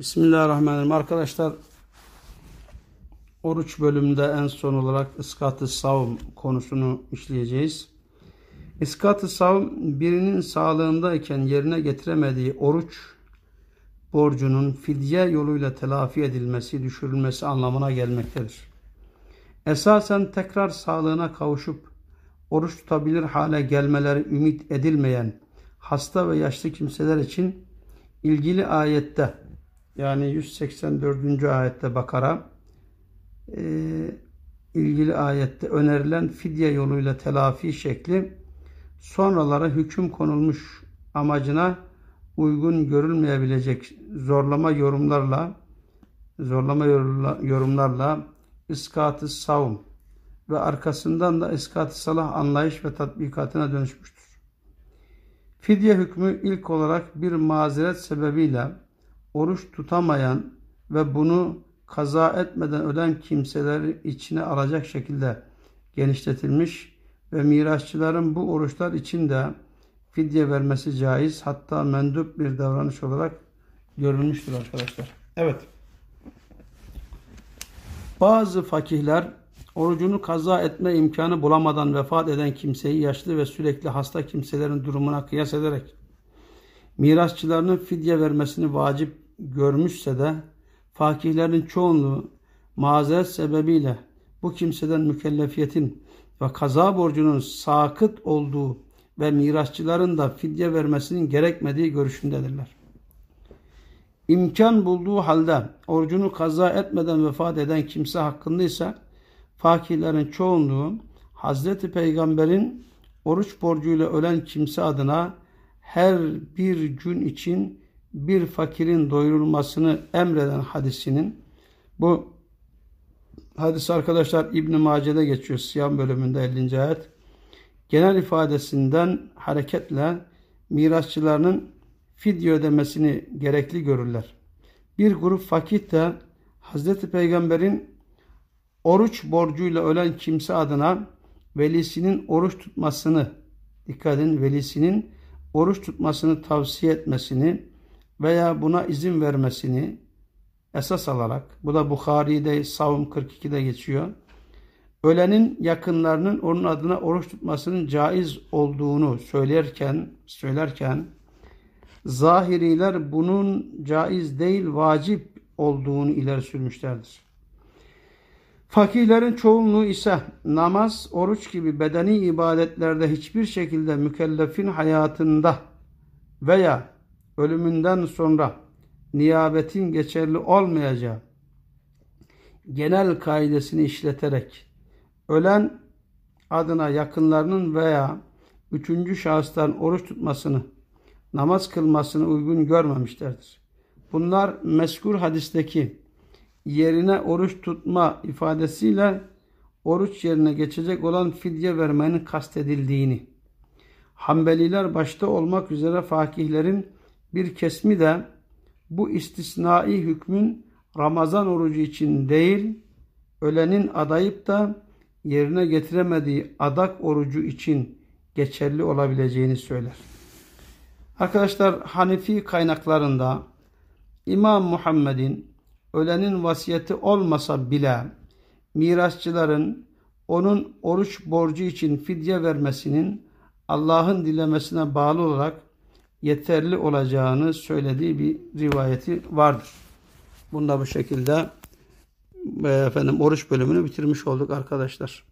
Bismillahirrahmanirrahim. Arkadaşlar oruç bölümünde en son olarak ıskat-ı savm konusunu işleyeceğiz. Iskat-ı savm birinin sağlığındayken yerine getiremediği oruç borcunun fidye yoluyla telafi edilmesi, düşürülmesi anlamına gelmektedir. Esasen tekrar sağlığına kavuşup oruç tutabilir hale gelmeleri ümit edilmeyen hasta ve yaşlı kimseler için ilgili ayette yani 184. ayette Bakara e, ilgili ayette önerilen fidye yoluyla telafi şekli sonralara hüküm konulmuş amacına uygun görülmeyebilecek zorlama yorumlarla zorlama yorumlarla iskat-ı savm ve arkasından da iskat-ı salah anlayış ve tatbikatına dönüşmüştür. Fidye hükmü ilk olarak bir mazeret sebebiyle oruç tutamayan ve bunu kaza etmeden ölen kimseleri içine alacak şekilde genişletilmiş ve mirasçıların bu oruçlar için de fidye vermesi caiz hatta mendup bir davranış olarak görülmüştür arkadaşlar. Evet. Bazı fakihler orucunu kaza etme imkanı bulamadan vefat eden kimseyi yaşlı ve sürekli hasta kimselerin durumuna kıyas ederek mirasçılarının fidye vermesini vacip görmüşse de fakihlerin çoğunluğu mazeret sebebiyle bu kimseden mükellefiyetin ve kaza borcunun sakıt olduğu ve mirasçıların da fidye vermesinin gerekmediği görüşündedirler. İmkan bulduğu halde orucunu kaza etmeden vefat eden kimse hakkında ise fakirlerin çoğunluğu Hazreti Peygamber'in oruç borcuyla ölen kimse adına her bir gün için bir fakirin doyurulmasını emreden hadisinin bu hadis arkadaşlar İbn Mace'de geçiyor Siyam bölümünde 50. ayet. Genel ifadesinden hareketle mirasçılarının fidye ödemesini gerekli görürler. Bir grup fakih de Hazreti Peygamber'in oruç borcuyla ölen kimse adına velisinin oruç tutmasını dikkat edin velisinin oruç tutmasını tavsiye etmesini veya buna izin vermesini esas alarak bu da Bukhari'de Savun 42'de geçiyor. Ölenin yakınlarının onun adına oruç tutmasının caiz olduğunu söylerken söylerken zahiriler bunun caiz değil vacip olduğunu ileri sürmüşlerdir. Fakihlerin çoğunluğu ise namaz, oruç gibi bedeni ibadetlerde hiçbir şekilde mükellefin hayatında veya ölümünden sonra niyabetin geçerli olmayacağı genel kaidesini işleterek ölen adına yakınlarının veya üçüncü şahısların oruç tutmasını, namaz kılmasını uygun görmemişlerdir. Bunlar meskur hadisteki yerine oruç tutma ifadesiyle oruç yerine geçecek olan fidye vermenin kastedildiğini, Hanbeliler başta olmak üzere fakihlerin bir kesmi de bu istisnai hükmün Ramazan orucu için değil, ölenin adayıp da yerine getiremediği adak orucu için geçerli olabileceğini söyler. Arkadaşlar Hanefi kaynaklarında İmam Muhammed'in ölenin vasiyeti olmasa bile mirasçıların onun oruç borcu için fidye vermesinin Allah'ın dilemesine bağlı olarak yeterli olacağını söylediği bir rivayeti vardır. Bunda bu şekilde efendim oruç bölümünü bitirmiş olduk arkadaşlar.